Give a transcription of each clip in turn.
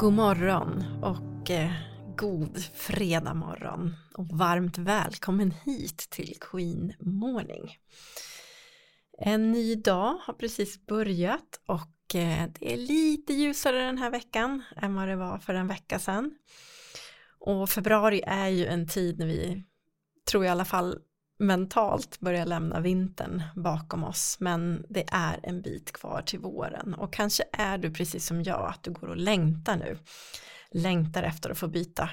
God morgon och eh, god fredag morgon och varmt välkommen hit till Queen Morning. En ny dag har precis börjat och eh, det är lite ljusare den här veckan än vad det var för en vecka sedan. Och februari är ju en tid när vi, tror i alla fall mentalt börjar lämna vintern bakom oss men det är en bit kvar till våren och kanske är du precis som jag att du går och längtar nu längtar efter att få byta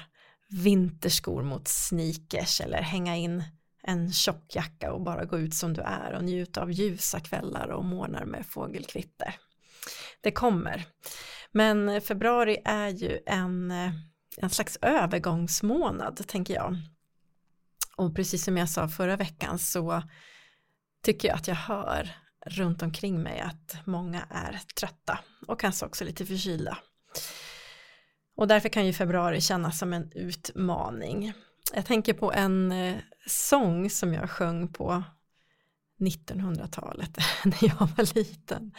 vinterskor mot sneakers eller hänga in en tjock jacka och bara gå ut som du är och njuta av ljusa kvällar och morgnar med fågelkvitter. Det kommer. Men februari är ju en, eh, en slags övergångsmånad tänker jag. Och precis som jag sa förra veckan så tycker jag att jag hör runt omkring mig att många är trötta och kanske också lite förkylda. Och därför kan ju februari kännas som en utmaning. Jag tänker på en eh, sång som jag sjöng på 1900-talet när jag var liten.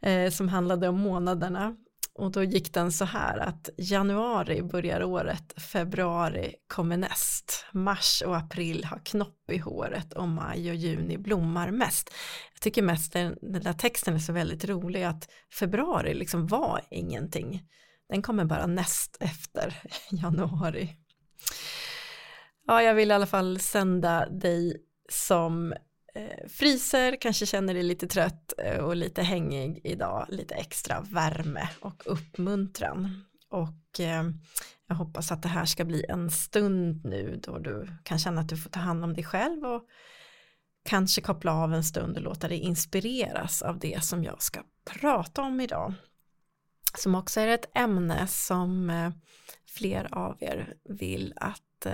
Eh, som handlade om månaderna och då gick den så här att januari börjar året, februari kommer näst, mars och april har knopp i håret och maj och juni blommar mest. Jag tycker mest den, den där texten är så väldigt rolig att februari liksom var ingenting. Den kommer bara näst efter januari. Ja, jag vill i alla fall sända dig som Eh, fryser, kanske känner dig lite trött eh, och lite hängig idag, lite extra värme och uppmuntran. Och eh, jag hoppas att det här ska bli en stund nu då du kan känna att du får ta hand om dig själv och kanske koppla av en stund och låta dig inspireras av det som jag ska prata om idag. Som också är ett ämne som fler av er vill att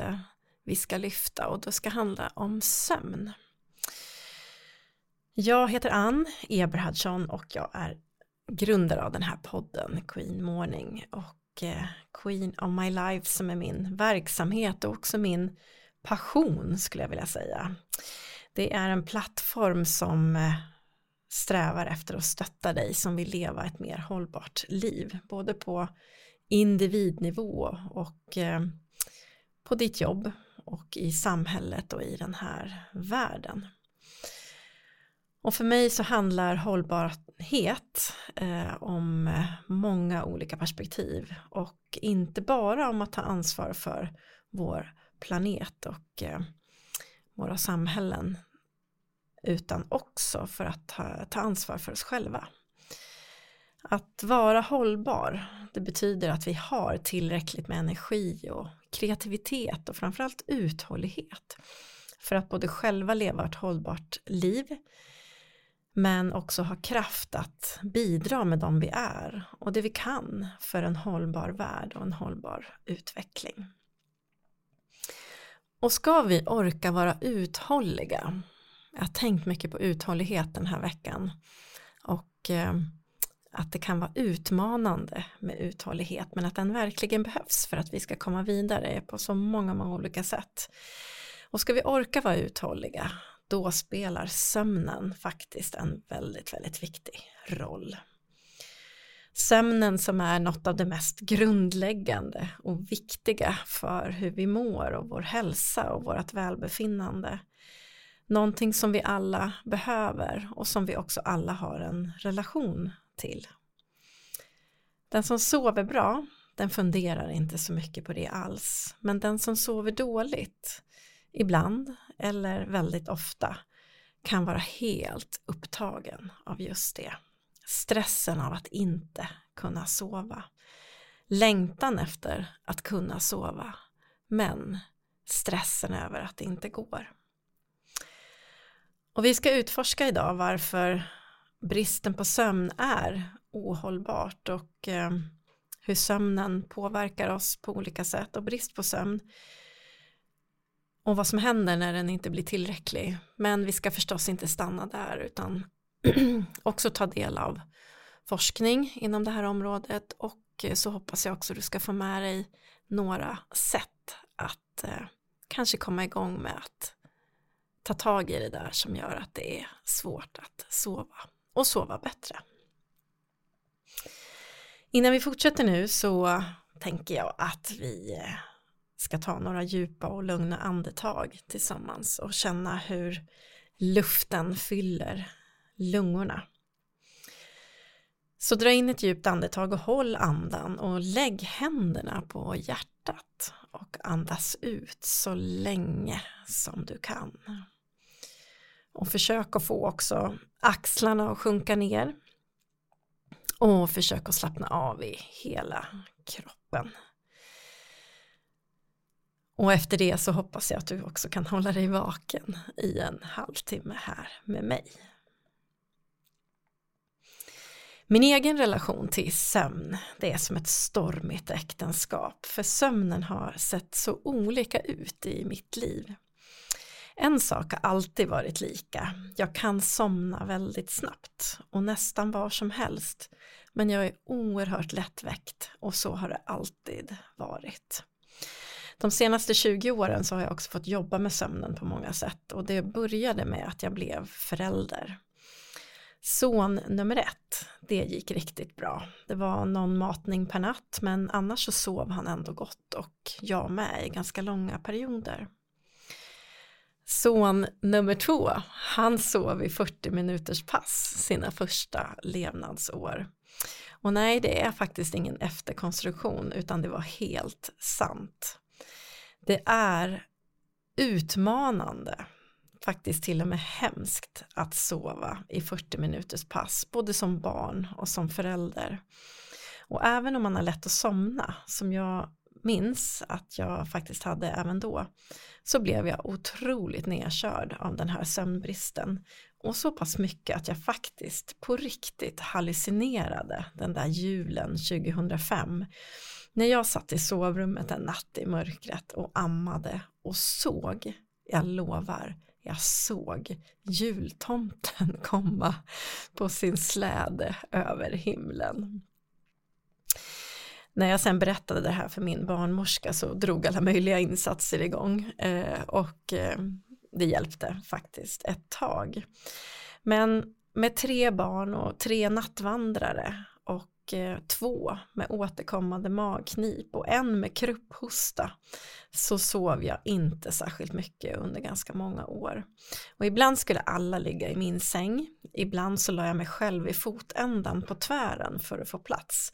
vi ska lyfta och det ska handla om sömn. Jag heter Ann Eberhardsson och jag är grundare av den här podden Queen Morning och eh, Queen of My Life som är min verksamhet och också min passion skulle jag vilja säga. Det är en plattform som eh, strävar efter att stötta dig som vill leva ett mer hållbart liv, både på individnivå och eh, på ditt jobb och i samhället och i den här världen. Och för mig så handlar hållbarhet eh, om eh, många olika perspektiv och inte bara om att ta ansvar för vår planet och eh, våra samhällen utan också för att ta, ta ansvar för oss själva. Att vara hållbar, det betyder att vi har tillräckligt med energi och kreativitet och framförallt uthållighet för att både själva leva ett hållbart liv men också ha kraft att bidra med dem vi är och det vi kan för en hållbar värld och en hållbar utveckling. Och ska vi orka vara uthålliga, jag har tänkt mycket på uthållighet den här veckan och eh, att det kan vara utmanande med uthållighet men att den verkligen behövs för att vi ska komma vidare på så många, många olika sätt. Och ska vi orka vara uthålliga då spelar sömnen faktiskt en väldigt, väldigt viktig roll. Sömnen som är något av det mest grundläggande och viktiga för hur vi mår och vår hälsa och vårt välbefinnande. Någonting som vi alla behöver och som vi också alla har en relation till. Den som sover bra, den funderar inte så mycket på det alls. Men den som sover dåligt, ibland eller väldigt ofta kan vara helt upptagen av just det. Stressen av att inte kunna sova. Längtan efter att kunna sova. Men stressen över att det inte går. Och vi ska utforska idag varför bristen på sömn är ohållbart och eh, hur sömnen påverkar oss på olika sätt och brist på sömn och vad som händer när den inte blir tillräcklig. Men vi ska förstås inte stanna där utan också ta del av forskning inom det här området och så hoppas jag också du ska få med dig några sätt att eh, kanske komma igång med att ta tag i det där som gör att det är svårt att sova och sova bättre. Innan vi fortsätter nu så tänker jag att vi eh, ska ta några djupa och lugna andetag tillsammans och känna hur luften fyller lungorna. Så dra in ett djupt andetag och håll andan och lägg händerna på hjärtat och andas ut så länge som du kan. Och försök att få också axlarna att sjunka ner. Och försök att slappna av i hela kroppen. Och efter det så hoppas jag att du också kan hålla dig vaken i en halvtimme här med mig. Min egen relation till sömn, det är som ett stormigt äktenskap, för sömnen har sett så olika ut i mitt liv. En sak har alltid varit lika, jag kan somna väldigt snabbt och nästan var som helst, men jag är oerhört lättväckt och så har det alltid varit. De senaste 20 åren så har jag också fått jobba med sömnen på många sätt och det började med att jag blev förälder. Son nummer ett, det gick riktigt bra. Det var någon matning per natt men annars så sov han ändå gott och jag med i ganska långa perioder. Son nummer två, han sov i 40 minuters pass sina första levnadsår. Och nej, det är faktiskt ingen efterkonstruktion utan det var helt sant. Det är utmanande, faktiskt till och med hemskt att sova i 40 minuters pass, både som barn och som förälder. Och även om man har lätt att somna, som jag minns att jag faktiskt hade även då, så blev jag otroligt nedkörd av den här sömnbristen. Och så pass mycket att jag faktiskt på riktigt hallucinerade den där julen 2005 när jag satt i sovrummet en natt i mörkret och ammade och såg, jag lovar, jag såg jultomten komma på sin släde över himlen. När jag sen berättade det här för min barnmorska så drog alla möjliga insatser igång eh, och eh, det hjälpte faktiskt ett tag. Men med tre barn och tre nattvandrare och Eh, två med återkommande magknip och en med krupphosta så sov jag inte särskilt mycket under ganska många år. Och ibland skulle alla ligga i min säng, ibland så la jag mig själv i fotändan på tvären för att få plats.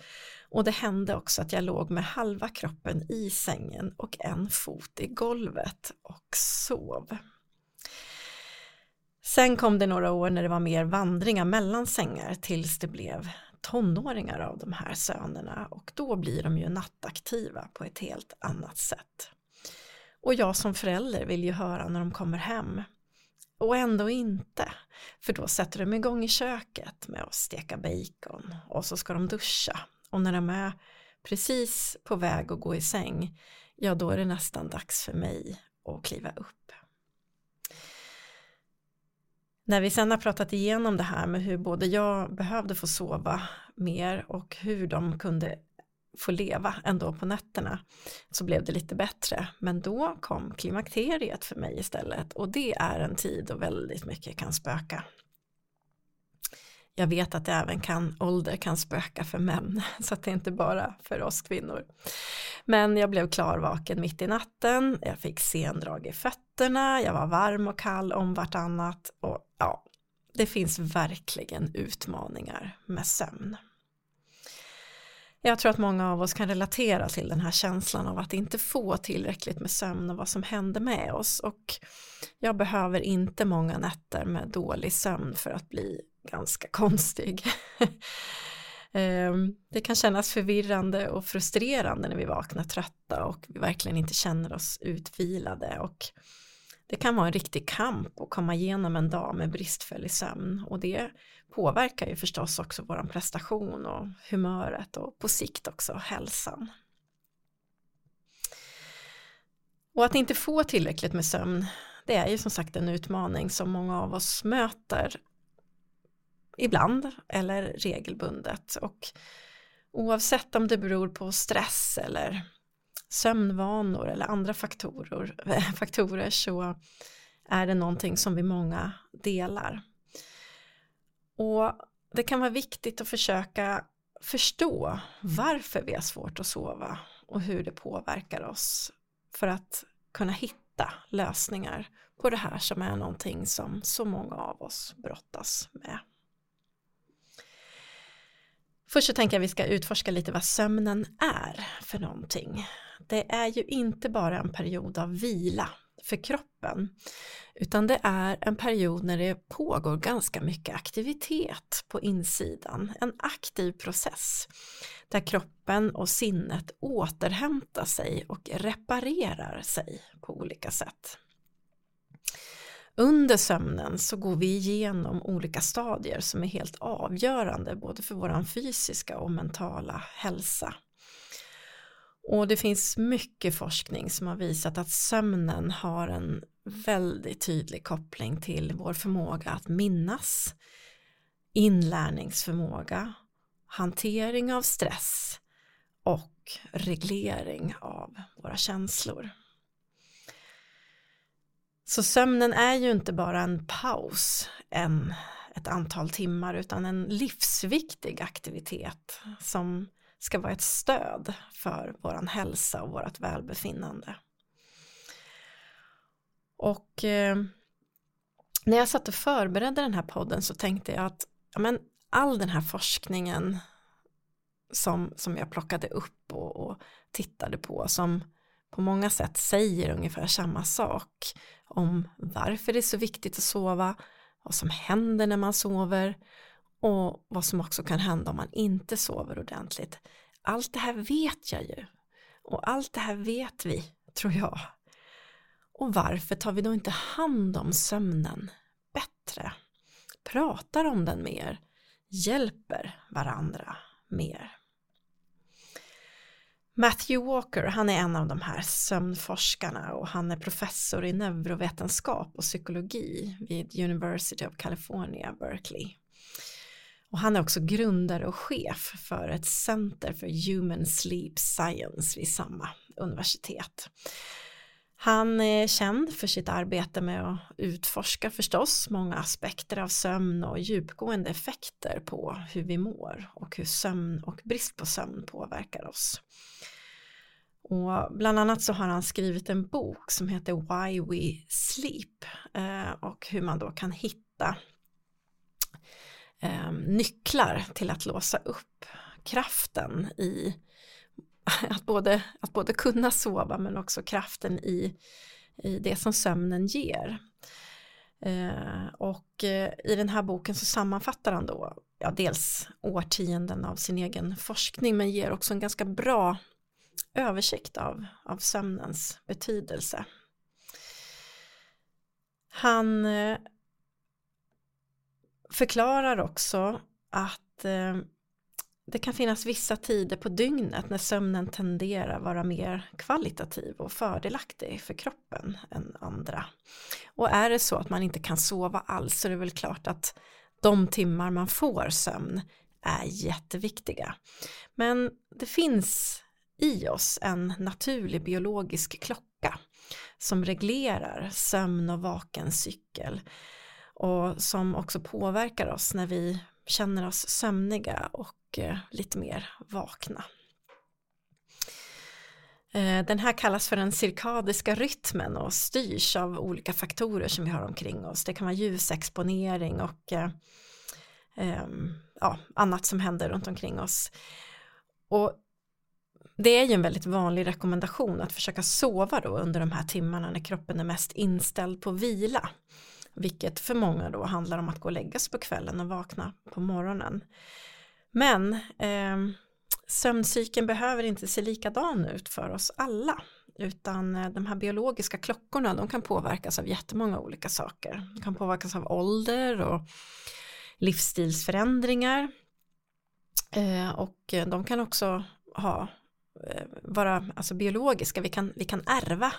Och det hände också att jag låg med halva kroppen i sängen och en fot i golvet och sov. Sen kom det några år när det var mer vandringar mellan sängar tills det blev tonåringar av de här sönerna och då blir de ju nattaktiva på ett helt annat sätt. Och jag som förälder vill ju höra när de kommer hem. Och ändå inte, för då sätter de igång i köket med att steka bacon och så ska de duscha och när de är precis på väg att gå i säng, ja då är det nästan dags för mig att kliva upp. När vi sen har pratat igenom det här med hur både jag behövde få sova mer och hur de kunde få leva ändå på nätterna så blev det lite bättre. Men då kom klimakteriet för mig istället och det är en tid då väldigt mycket kan spöka. Jag vet att det även kan, ålder kan spöka för män, så att det är inte bara för oss kvinnor. Men jag blev klarvaken mitt i natten, jag fick sendrag i fötterna, jag var varm och kall om vartannat och ja, det finns verkligen utmaningar med sömn. Jag tror att många av oss kan relatera till den här känslan av att inte få tillräckligt med sömn och vad som händer med oss och jag behöver inte många nätter med dålig sömn för att bli ganska konstig. Ehm, det kan kännas förvirrande och frustrerande när vi vaknar trötta och vi verkligen inte känner oss utvilade och det kan vara en riktig kamp att komma igenom en dag med bristfällig sömn och det påverkar ju förstås också våran prestation och humöret och på sikt också hälsan. Och att inte få tillräckligt med sömn det är ju som sagt en utmaning som många av oss möter ibland eller regelbundet och oavsett om det beror på stress eller sömnvanor eller andra faktorer, faktorer så är det någonting som vi många delar. Och det kan vara viktigt att försöka förstå varför vi har svårt att sova och hur det påverkar oss för att kunna hitta lösningar på det här som är någonting som så många av oss brottas med. Först så tänker jag att vi ska utforska lite vad sömnen är för någonting. Det är ju inte bara en period av vila för kroppen utan det är en period när det pågår ganska mycket aktivitet på insidan, en aktiv process där kroppen och sinnet återhämtar sig och reparerar sig på olika sätt. Under sömnen så går vi igenom olika stadier som är helt avgörande både för våran fysiska och mentala hälsa. Och det finns mycket forskning som har visat att sömnen har en väldigt tydlig koppling till vår förmåga att minnas, inlärningsförmåga, hantering av stress och reglering av våra känslor. Så sömnen är ju inte bara en paus, en, ett antal timmar, utan en livsviktig aktivitet som ska vara ett stöd för vår hälsa och vårt välbefinnande. Och eh, när jag satt och förberedde den här podden så tänkte jag att ja, men all den här forskningen som, som jag plockade upp och, och tittade på som på många sätt säger ungefär samma sak om varför det är så viktigt att sova, vad som händer när man sover och vad som också kan hända om man inte sover ordentligt. Allt det här vet jag ju och allt det här vet vi, tror jag. Och varför tar vi då inte hand om sömnen bättre? Pratar om den mer? Hjälper varandra mer? Matthew Walker, han är en av de här sömnforskarna och han är professor i neurovetenskap och psykologi vid University of California, Berkeley. Och han är också grundare och chef för ett center för human sleep science vid samma universitet. Han är känd för sitt arbete med att utforska förstås många aspekter av sömn och djupgående effekter på hur vi mår och hur sömn och brist på sömn påverkar oss. Och bland annat så har han skrivit en bok som heter Why We Sleep eh, och hur man då kan hitta eh, nycklar till att låsa upp kraften i att både, att både kunna sova men också kraften i, i det som sömnen ger. Eh, och i den här boken så sammanfattar han då ja, dels årtionden av sin egen forskning men ger också en ganska bra översikt av, av sömnens betydelse. Han eh, förklarar också att eh, det kan finnas vissa tider på dygnet när sömnen tenderar att vara mer kvalitativ och fördelaktig för kroppen än andra. Och är det så att man inte kan sova alls så är det väl klart att de timmar man får sömn är jätteviktiga. Men det finns i oss en naturlig biologisk klocka som reglerar sömn och vakencykel och som också påverkar oss när vi känner oss sömniga och eh, lite mer vakna. Eh, den här kallas för den cirkadiska rytmen och styrs av olika faktorer som vi har omkring oss. Det kan vara ljusexponering och eh, ehm, ja, annat som händer runt omkring oss. Och det är ju en väldigt vanlig rekommendation att försöka sova då under de här timmarna när kroppen är mest inställd på vila. Vilket för många då handlar om att gå och lägga sig på kvällen och vakna på morgonen. Men eh, sömncykeln behöver inte se likadan ut för oss alla. Utan eh, de här biologiska klockorna de kan påverkas av jättemånga olika saker. De kan påverkas av ålder och livsstilsförändringar. Eh, och eh, de kan också ha Eh, vara alltså biologiska, vi kan, vi kan ärva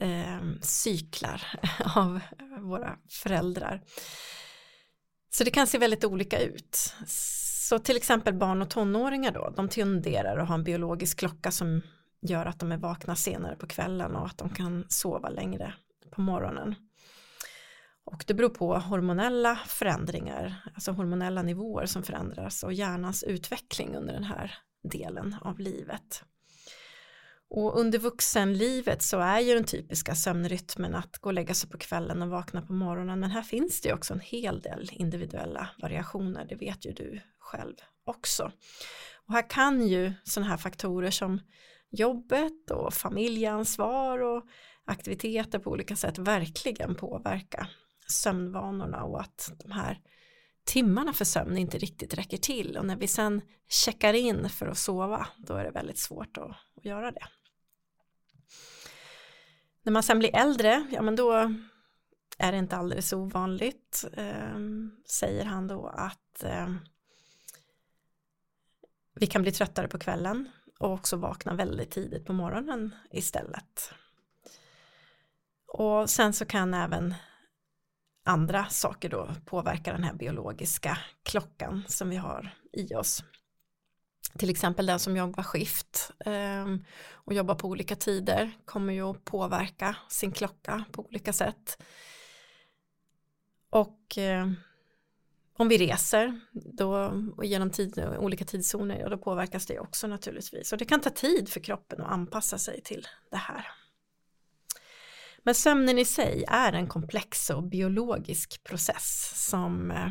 eh, cyklar av våra föräldrar. Så det kan se väldigt olika ut. Så till exempel barn och tonåringar då, de tenderar att ha en biologisk klocka som gör att de är vakna senare på kvällen och att de kan sova längre på morgonen. Och det beror på hormonella förändringar, alltså hormonella nivåer som förändras och hjärnans utveckling under den här delen av livet. Och under vuxenlivet så är ju den typiska sömnrytmen att gå och lägga sig på kvällen och vakna på morgonen. Men här finns det ju också en hel del individuella variationer, det vet ju du själv också. Och här kan ju sådana här faktorer som jobbet och familjeansvar och aktiviteter på olika sätt verkligen påverka sömnvanorna och att de här timmarna för sömn inte riktigt räcker till och när vi sen checkar in för att sova då är det väldigt svårt att, att göra det. När man sen blir äldre, ja men då är det inte alldeles ovanligt, eh, säger han då, att eh, vi kan bli tröttare på kvällen och också vakna väldigt tidigt på morgonen istället. Och sen så kan även andra saker då påverkar den här biologiska klockan som vi har i oss. Till exempel den som jobbar skift eh, och jobbar på olika tider kommer ju att påverka sin klocka på olika sätt. Och eh, om vi reser då, och genom tid, olika tidszoner, ja, då påverkas det också naturligtvis. Och det kan ta tid för kroppen att anpassa sig till det här. Men sömnen i sig är en komplex och biologisk process som eh,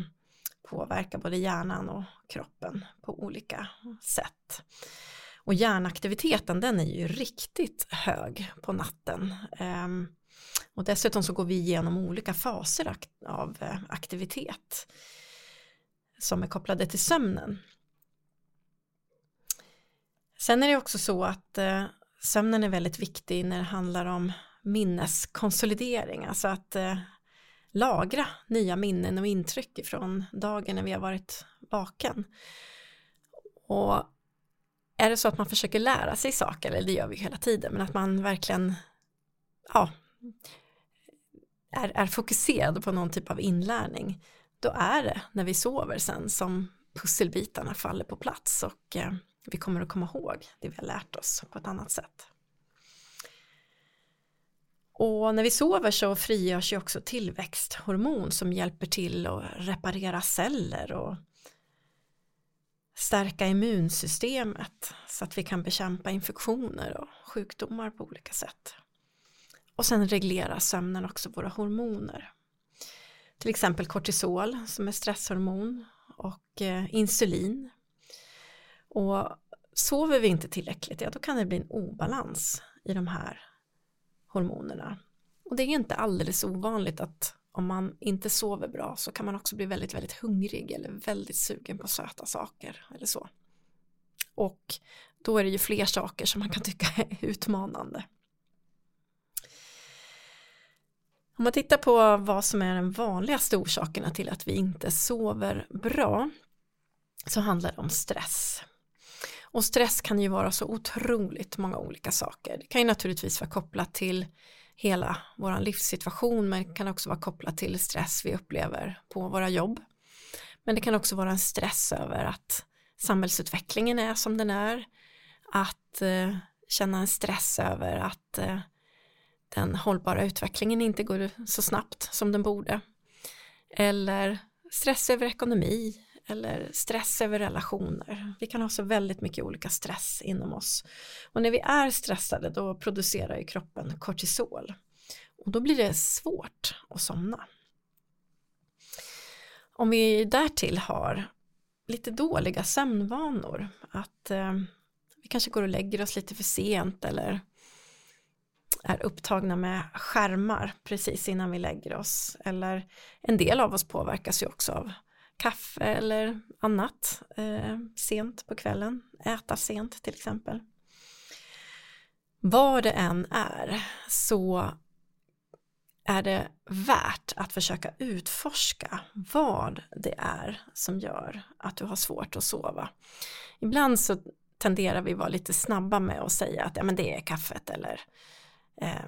påverkar både hjärnan och kroppen på olika sätt. Och hjärnaktiviteten den är ju riktigt hög på natten. Ehm, och dessutom så går vi igenom olika faser av eh, aktivitet som är kopplade till sömnen. Sen är det också så att eh, sömnen är väldigt viktig när det handlar om minneskonsolidering, alltså att eh, lagra nya minnen och intryck från dagen när vi har varit vaken. Och är det så att man försöker lära sig saker, eller det gör vi hela tiden, men att man verkligen ja, är, är fokuserad på någon typ av inlärning, då är det när vi sover sen som pusselbitarna faller på plats och eh, vi kommer att komma ihåg det vi har lärt oss på ett annat sätt. Och när vi sover så frigörs ju också tillväxthormon som hjälper till att reparera celler och stärka immunsystemet så att vi kan bekämpa infektioner och sjukdomar på olika sätt. Och sen reglerar sömnen också våra hormoner. Till exempel kortisol som är stresshormon och eh, insulin. Och sover vi inte tillräckligt, ja då kan det bli en obalans i de här hormonerna. Och det är inte alldeles ovanligt att om man inte sover bra så kan man också bli väldigt, väldigt hungrig eller väldigt sugen på söta saker eller så. Och då är det ju fler saker som man kan tycka är utmanande. Om man tittar på vad som är den vanligaste orsakerna till att vi inte sover bra så handlar det om stress. Och stress kan ju vara så otroligt många olika saker. Det kan ju naturligtvis vara kopplat till hela vår livssituation men det kan också vara kopplat till stress vi upplever på våra jobb. Men det kan också vara en stress över att samhällsutvecklingen är som den är. Att eh, känna en stress över att eh, den hållbara utvecklingen inte går så snabbt som den borde. Eller stress över ekonomi eller stress över relationer. Vi kan ha så väldigt mycket olika stress inom oss. Och när vi är stressade då producerar ju kroppen kortisol. Och då blir det svårt att somna. Om vi därtill har lite dåliga sömnvanor, att eh, vi kanske går och lägger oss lite för sent eller är upptagna med skärmar precis innan vi lägger oss. Eller en del av oss påverkas ju också av kaffe eller annat eh, sent på kvällen, äta sent till exempel. Vad det än är så är det värt att försöka utforska vad det är som gör att du har svårt att sova. Ibland så tenderar vi vara lite snabba med att säga att ja, men det är kaffet eller eh,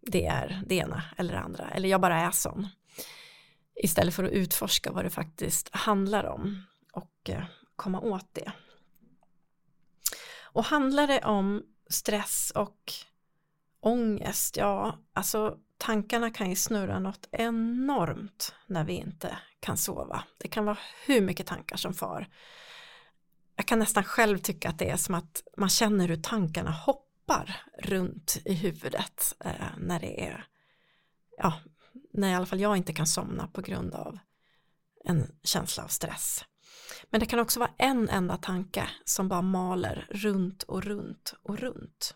det är det ena eller det andra eller jag bara är sån istället för att utforska vad det faktiskt handlar om och eh, komma åt det. Och handlar det om stress och ångest, ja, alltså tankarna kan ju snurra något enormt när vi inte kan sova. Det kan vara hur mycket tankar som far. Jag kan nästan själv tycka att det är som att man känner hur tankarna hoppar runt i huvudet eh, när det är, ja, när i alla fall jag inte kan somna på grund av en känsla av stress. Men det kan också vara en enda tanke som bara maler runt och runt och runt.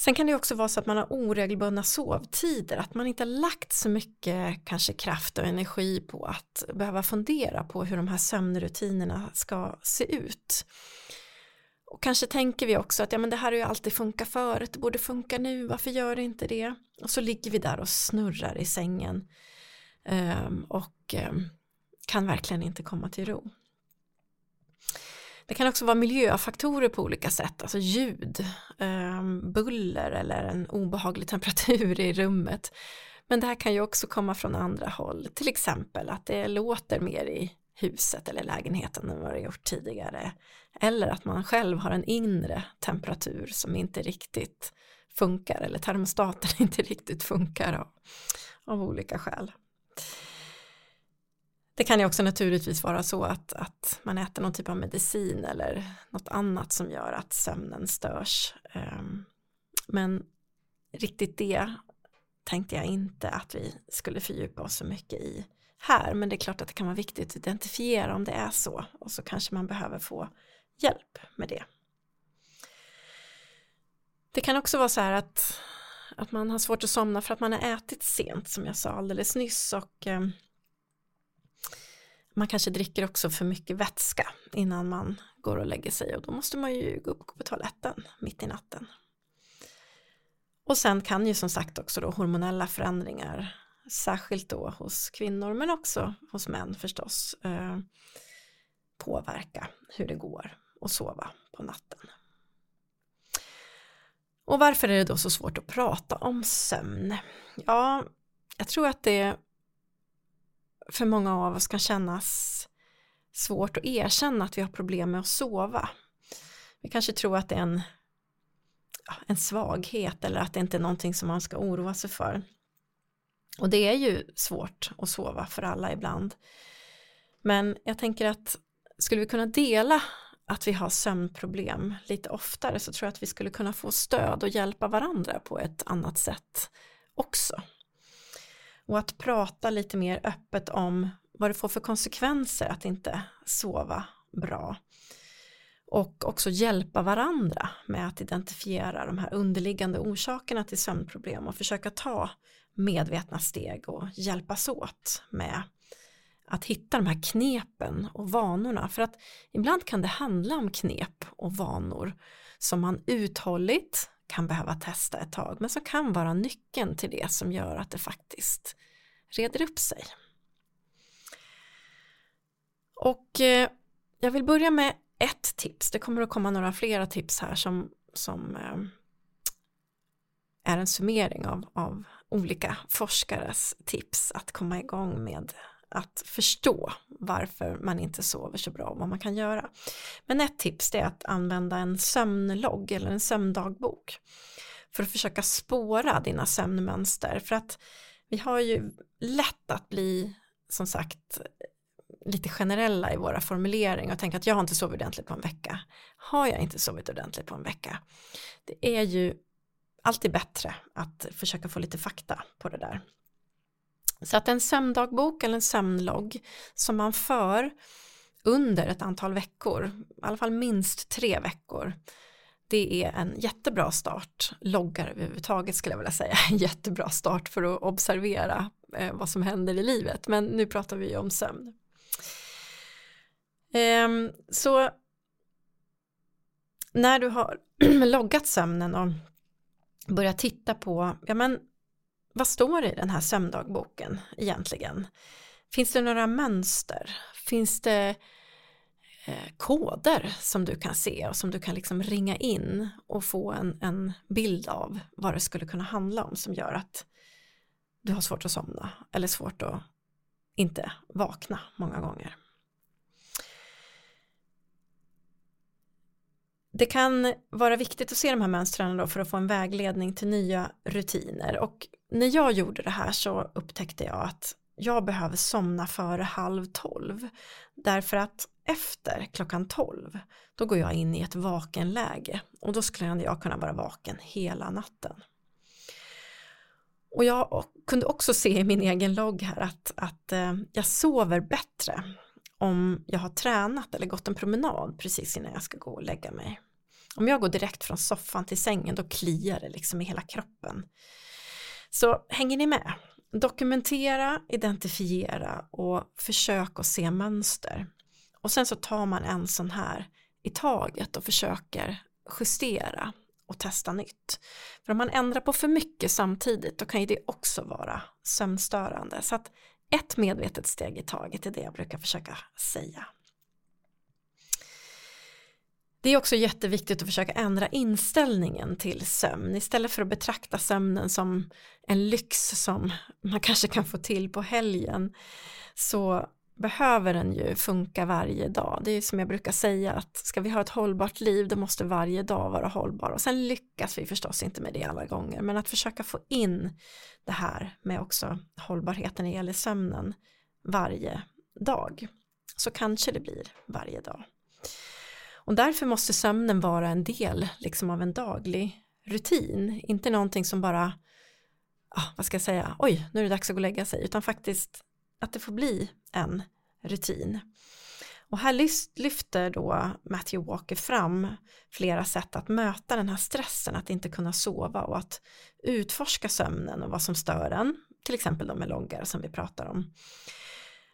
Sen kan det också vara så att man har oregelbundna sovtider, att man inte har lagt så mycket kanske kraft och energi på att behöva fundera på hur de här sömnrutinerna ska se ut. Och kanske tänker vi också att ja, men det här har ju alltid funkat förut, det borde funka nu, varför gör det inte det? Och så ligger vi där och snurrar i sängen um, och um, kan verkligen inte komma till ro. Det kan också vara miljöfaktorer på olika sätt, alltså ljud, um, buller eller en obehaglig temperatur i rummet. Men det här kan ju också komma från andra håll, till exempel att det låter mer i huset eller lägenheten än vad det gjort tidigare. Eller att man själv har en inre temperatur som inte riktigt funkar eller termostaten inte riktigt funkar av, av olika skäl. Det kan ju också naturligtvis vara så att, att man äter någon typ av medicin eller något annat som gör att sömnen störs. Ehm, men riktigt det tänkte jag inte att vi skulle fördjupa oss så mycket i här. Men det är klart att det kan vara viktigt att identifiera om det är så och så kanske man behöver få hjälp med det. Det kan också vara så här att, att man har svårt att somna för att man har ätit sent som jag sa alldeles nyss och eh, man kanske dricker också för mycket vätska innan man går och lägger sig och då måste man ju gå upp på toaletten mitt i natten. Och sen kan ju som sagt också då hormonella förändringar, särskilt då hos kvinnor men också hos män förstås, eh, påverka hur det går och sova på natten. Och varför är det då så svårt att prata om sömn? Ja, jag tror att det för många av oss kan kännas svårt att erkänna att vi har problem med att sova. Vi kanske tror att det är en, en svaghet eller att det inte är någonting som man ska oroa sig för. Och det är ju svårt att sova för alla ibland. Men jag tänker att skulle vi kunna dela att vi har sömnproblem lite oftare så tror jag att vi skulle kunna få stöd och hjälpa varandra på ett annat sätt också. Och att prata lite mer öppet om vad det får för konsekvenser att inte sova bra. Och också hjälpa varandra med att identifiera de här underliggande orsakerna till sömnproblem och försöka ta medvetna steg och hjälpas åt med att hitta de här knepen och vanorna. För att ibland kan det handla om knep och vanor som man uthålligt kan behöva testa ett tag men som kan vara nyckeln till det som gör att det faktiskt reder upp sig. Och eh, jag vill börja med ett tips, det kommer att komma några flera tips här som, som eh, är en summering av, av olika forskares tips att komma igång med att förstå varför man inte sover så bra och vad man kan göra. Men ett tips är att använda en sömnlogg eller en sömndagbok för att försöka spåra dina sömnmönster för att vi har ju lätt att bli som sagt lite generella i våra formuleringar och tänka att jag har inte sovit ordentligt på en vecka. Har jag inte sovit ordentligt på en vecka? Det är ju alltid bättre att försöka få lite fakta på det där. Så att en sömndagbok eller en sömnlogg som man för under ett antal veckor, i alla fall minst tre veckor, det är en jättebra start, loggar överhuvudtaget skulle jag vilja säga, en jättebra start för att observera eh, vad som händer i livet, men nu pratar vi om sömn. Ehm, så när du har loggat sömnen och börjat titta på, ja men vad står det i den här sömndagboken egentligen? Finns det några mönster? Finns det eh, koder som du kan se och som du kan liksom ringa in och få en, en bild av vad det skulle kunna handla om som gör att du har svårt att somna eller svårt att inte vakna många gånger. det kan vara viktigt att se de här mönstren då för att få en vägledning till nya rutiner och när jag gjorde det här så upptäckte jag att jag behöver somna före halv tolv därför att efter klockan tolv då går jag in i ett vakenläge och då skulle jag kunna vara vaken hela natten. Och jag kunde också se i min egen logg här att, att eh, jag sover bättre om jag har tränat eller gått en promenad precis innan jag ska gå och lägga mig. Om jag går direkt från soffan till sängen då kliar det liksom i hela kroppen. Så hänger ni med? Dokumentera, identifiera och försök att se mönster. Och sen så tar man en sån här i taget och försöker justera och testa nytt. För om man ändrar på för mycket samtidigt då kan ju det också vara sömnstörande. Så att ett medvetet steg i taget är det jag brukar försöka säga. Det är också jätteviktigt att försöka ändra inställningen till sömn istället för att betrakta sömnen som en lyx som man kanske kan få till på helgen så behöver den ju funka varje dag. Det är som jag brukar säga att ska vi ha ett hållbart liv då måste varje dag vara hållbar och sen lyckas vi förstås inte med det alla gånger men att försöka få in det här med också hållbarheten när det gäller sömnen varje dag så kanske det blir varje dag. Och därför måste sömnen vara en del liksom av en daglig rutin, inte någonting som bara, ah, vad ska jag säga, oj, nu är det dags att gå och lägga sig, utan faktiskt att det får bli en rutin. Och här lyfter då Matthew Walker fram flera sätt att möta den här stressen att inte kunna sova och att utforska sömnen och vad som stör den, till exempel de med loggar som vi pratar om.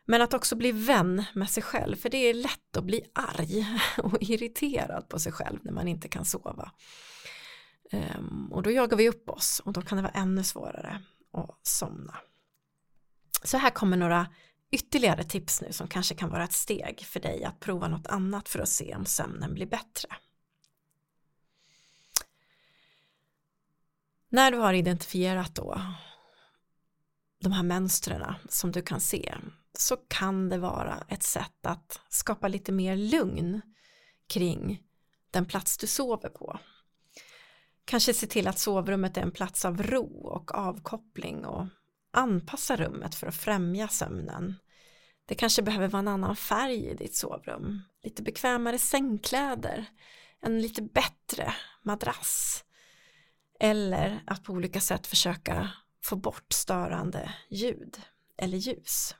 Men att också bli vän med sig själv, för det är lätt att bli arg och irriterad på sig själv när man inte kan sova. Um, och då jagar vi upp oss och då kan det vara ännu svårare att somna. Så här kommer några ytterligare tips nu som kanske kan vara ett steg för dig att prova något annat för att se om sömnen blir bättre. När du har identifierat då de här mönstren som du kan se så kan det vara ett sätt att skapa lite mer lugn kring den plats du sover på. Kanske se till att sovrummet är en plats av ro och avkoppling och anpassa rummet för att främja sömnen. Det kanske behöver vara en annan färg i ditt sovrum, lite bekvämare sängkläder, en lite bättre madrass eller att på olika sätt försöka få bort störande ljud eller ljus.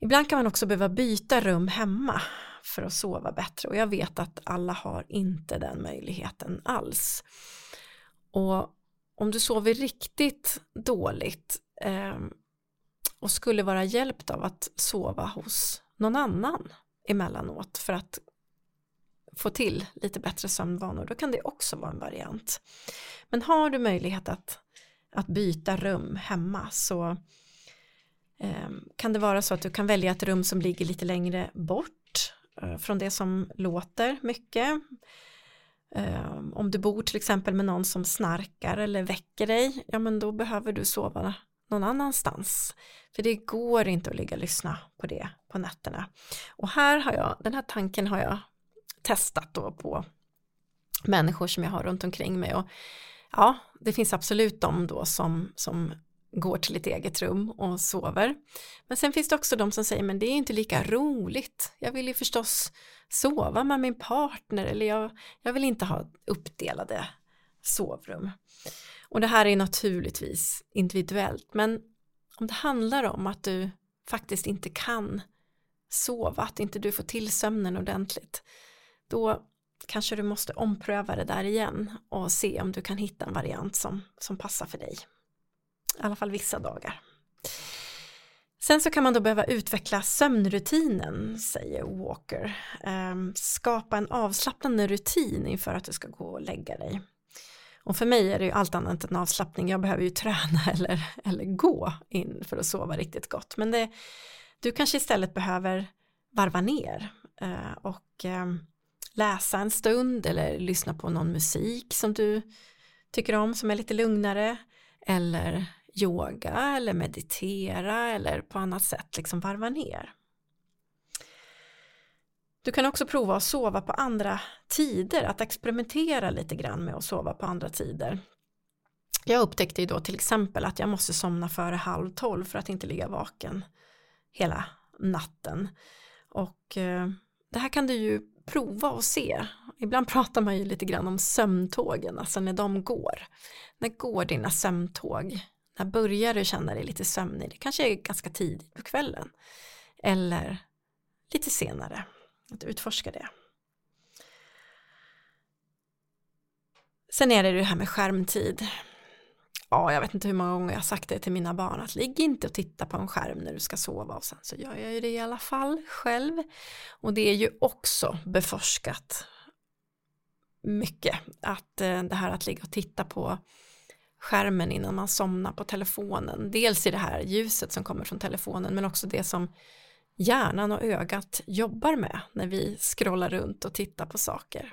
Ibland kan man också behöva byta rum hemma för att sova bättre och jag vet att alla har inte den möjligheten alls. Och om du sover riktigt dåligt eh, och skulle vara hjälpt av att sova hos någon annan emellanåt för att få till lite bättre sömnvanor då kan det också vara en variant. Men har du möjlighet att, att byta rum hemma så kan det vara så att du kan välja ett rum som ligger lite längre bort eh, från det som låter mycket. Ehm, om du bor till exempel med någon som snarkar eller väcker dig, ja men då behöver du sova någon annanstans. För det går inte att ligga och lyssna på det på nätterna. Och här har jag, den här tanken har jag testat då på människor som jag har runt omkring mig och ja, det finns absolut de då som, som går till ett eget rum och sover. Men sen finns det också de som säger men det är inte lika roligt. Jag vill ju förstås sova med min partner eller jag, jag vill inte ha uppdelade sovrum. Och det här är naturligtvis individuellt men om det handlar om att du faktiskt inte kan sova, att inte du får till sömnen ordentligt då kanske du måste ompröva det där igen och se om du kan hitta en variant som, som passar för dig. I alla fall vissa dagar. Sen så kan man då behöva utveckla sömnrutinen, säger Walker. Ehm, skapa en avslappnande rutin inför att du ska gå och lägga dig. Och för mig är det ju allt annat än avslappning. Jag behöver ju träna eller, eller gå in för att sova riktigt gott. Men det, du kanske istället behöver varva ner eh, och ehm, läsa en stund eller lyssna på någon musik som du tycker om som är lite lugnare eller yoga eller meditera eller på annat sätt liksom varva ner. Du kan också prova att sova på andra tider, att experimentera lite grann med att sova på andra tider. Jag upptäckte ju då till exempel att jag måste somna före halv tolv för att inte ligga vaken hela natten. Och eh, det här kan du ju prova och se. Ibland pratar man ju lite grann om sömntågen, alltså när de går. När går dina sömntåg? När börjar du känna dig lite sömnig? Det kanske är ganska tidigt på kvällen. Eller lite senare. Att utforska det. Sen är det det här med skärmtid. Ja, jag vet inte hur många gånger jag har sagt det till mina barn att ligg inte och titta på en skärm när du ska sova och sen så gör jag ju det i alla fall själv. Och det är ju också beforskat mycket att eh, det här att ligga och titta på skärmen innan man somnar på telefonen. Dels i det här ljuset som kommer från telefonen men också det som hjärnan och ögat jobbar med när vi scrollar runt och tittar på saker.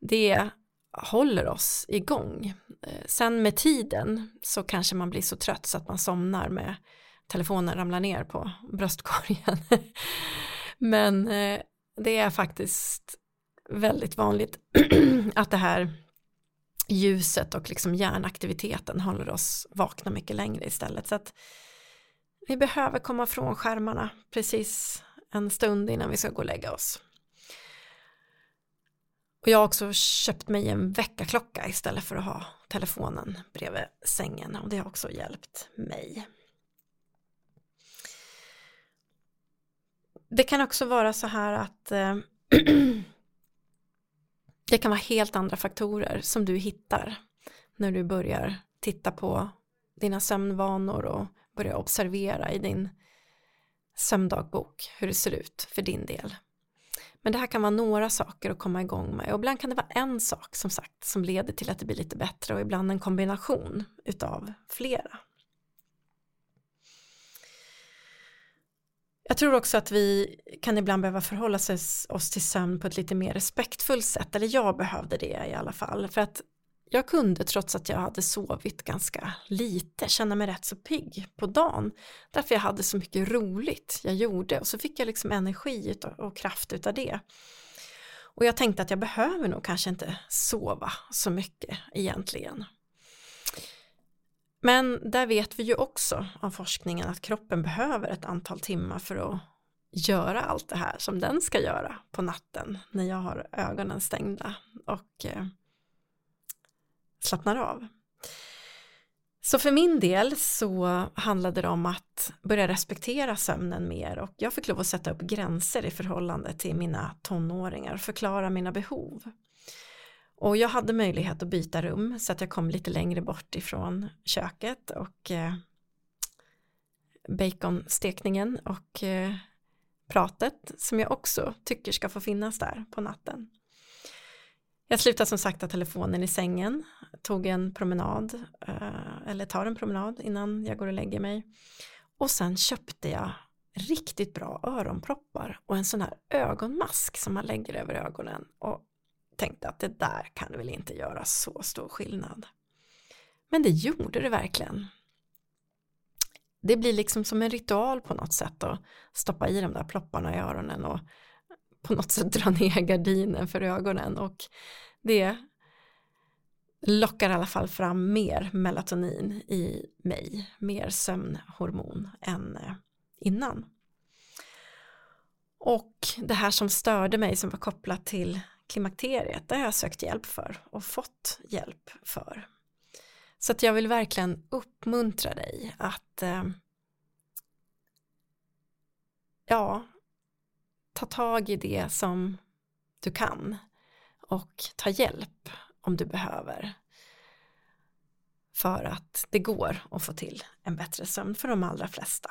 Det håller oss igång. Eh, sen med tiden så kanske man blir så trött så att man somnar med telefonen ramlar ner på bröstkorgen. Men eh, det är faktiskt väldigt vanligt att det här ljuset och liksom hjärnaktiviteten håller oss vakna mycket längre istället. Så att vi behöver komma från skärmarna precis en stund innan vi ska gå och lägga oss. Och jag har också köpt mig en väckarklocka istället för att ha telefonen bredvid sängen och det har också hjälpt mig. Det kan också vara så här att eh, det kan vara helt andra faktorer som du hittar när du börjar titta på dina sömnvanor och börjar observera i din sömndagbok hur det ser ut för din del. Men det här kan vara några saker att komma igång med och ibland kan det vara en sak som sagt som leder till att det blir lite bättre och ibland en kombination utav flera. Jag tror också att vi kan ibland behöva förhålla oss till sömn på ett lite mer respektfullt sätt, eller jag behövde det i alla fall, för att jag kunde trots att jag hade sovit ganska lite känna mig rätt så pigg på dagen. Därför jag hade så mycket roligt jag gjorde och så fick jag liksom energi och kraft utav det. Och jag tänkte att jag behöver nog kanske inte sova så mycket egentligen. Men där vet vi ju också av forskningen att kroppen behöver ett antal timmar för att göra allt det här som den ska göra på natten när jag har ögonen stängda och eh, slappnar av. Så för min del så handlade det om att börja respektera sömnen mer och jag fick lov att sätta upp gränser i förhållande till mina tonåringar, och förklara mina behov. Och jag hade möjlighet att byta rum så att jag kom lite längre bort ifrån köket och eh, baconstekningen och eh, pratet som jag också tycker ska få finnas där på natten. Jag slutade som sagt att telefonen i sängen, tog en promenad eh, eller tar en promenad innan jag går och lägger mig. Och sen köpte jag riktigt bra öronproppar och en sån här ögonmask som man lägger över ögonen och tänkte att det där kan väl inte göra så stor skillnad. Men det gjorde det verkligen. Det blir liksom som en ritual på något sätt att stoppa i de där plopparna i öronen och på något sätt dra ner gardinen för ögonen och det lockar i alla fall fram mer melatonin i mig, mer sömnhormon än eh, innan. Och det här som störde mig som var kopplat till klimakteriet, det har jag sökt hjälp för och fått hjälp för. Så att jag vill verkligen uppmuntra dig att eh, ja, ta tag i det som du kan och ta hjälp om du behöver för att det går att få till en bättre sömn för de allra flesta.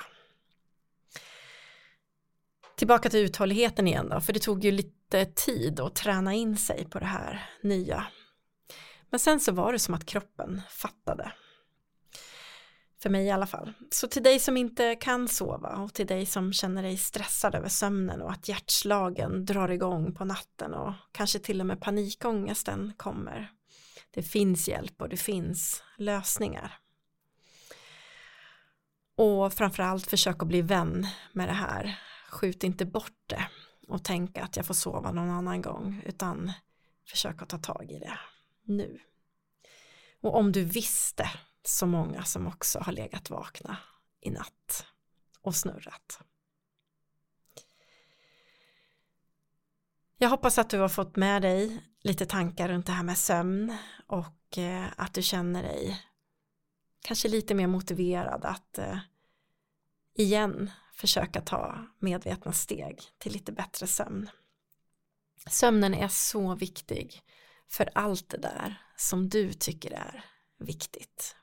Tillbaka till uthålligheten igen då, för det tog ju lite tid att träna in sig på det här nya. Men sen så var det som att kroppen fattade för mig i alla fall. Så till dig som inte kan sova och till dig som känner dig stressad över sömnen och att hjärtslagen drar igång på natten och kanske till och med panikångesten kommer. Det finns hjälp och det finns lösningar. Och framförallt försök att bli vän med det här. Skjut inte bort det och tänka att jag får sova någon annan gång utan försök att ta tag i det nu. Och om du visste så många som också har legat vakna i natt och snurrat. Jag hoppas att du har fått med dig lite tankar runt det här med sömn och eh, att du känner dig kanske lite mer motiverad att eh, igen försöka ta medvetna steg till lite bättre sömn. Sömnen är så viktig för allt det där som du tycker är viktigt.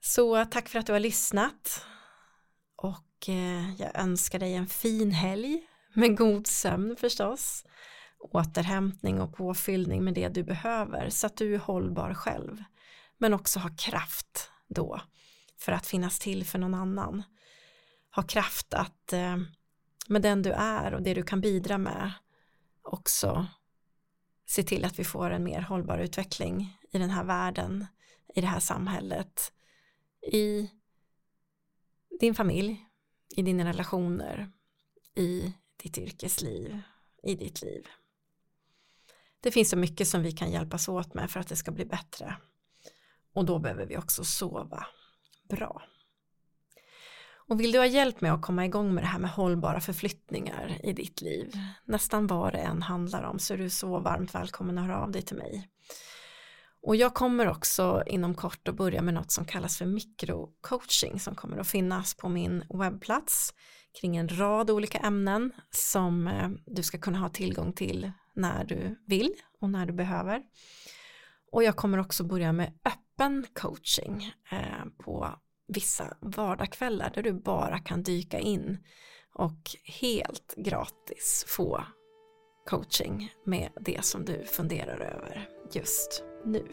Så tack för att du har lyssnat och eh, jag önskar dig en fin helg med god sömn förstås återhämtning och påfyllning med det du behöver så att du är hållbar själv men också har kraft då för att finnas till för någon annan. Ha kraft att eh, med den du är och det du kan bidra med också se till att vi får en mer hållbar utveckling i den här världen i det här samhället i din familj i dina relationer i ditt yrkesliv i ditt liv. Det finns så mycket som vi kan hjälpas åt med för att det ska bli bättre. Och då behöver vi också sova bra. Och vill du ha hjälp med att komma igång med det här med hållbara förflyttningar i ditt liv, nästan vad det än handlar om, så är du så varmt välkommen att höra av dig till mig. Och jag kommer också inom kort att börja med något som kallas för mikrocoaching som kommer att finnas på min webbplats kring en rad olika ämnen som eh, du ska kunna ha tillgång till när du vill och när du behöver. Och jag kommer också börja med öppen coaching eh, på vissa vardagskvällar där du bara kan dyka in och helt gratis få coaching med det som du funderar över just nu.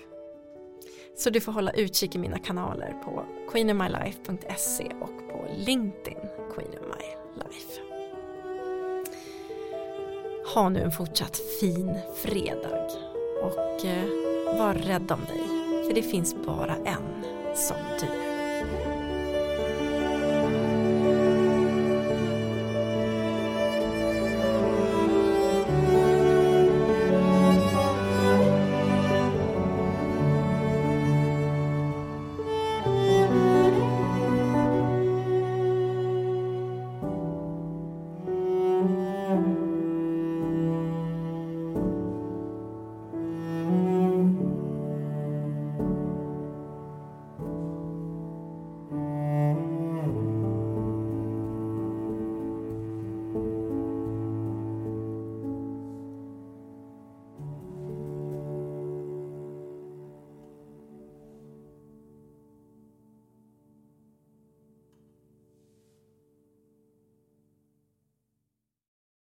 Så du får hålla utkik i mina kanaler på queenofmylife.se och på LinkedIn Queen of My Life. Ha nu en fortsatt fin fredag och eh, var rädd om dig för det finns bara en som du. Thank you.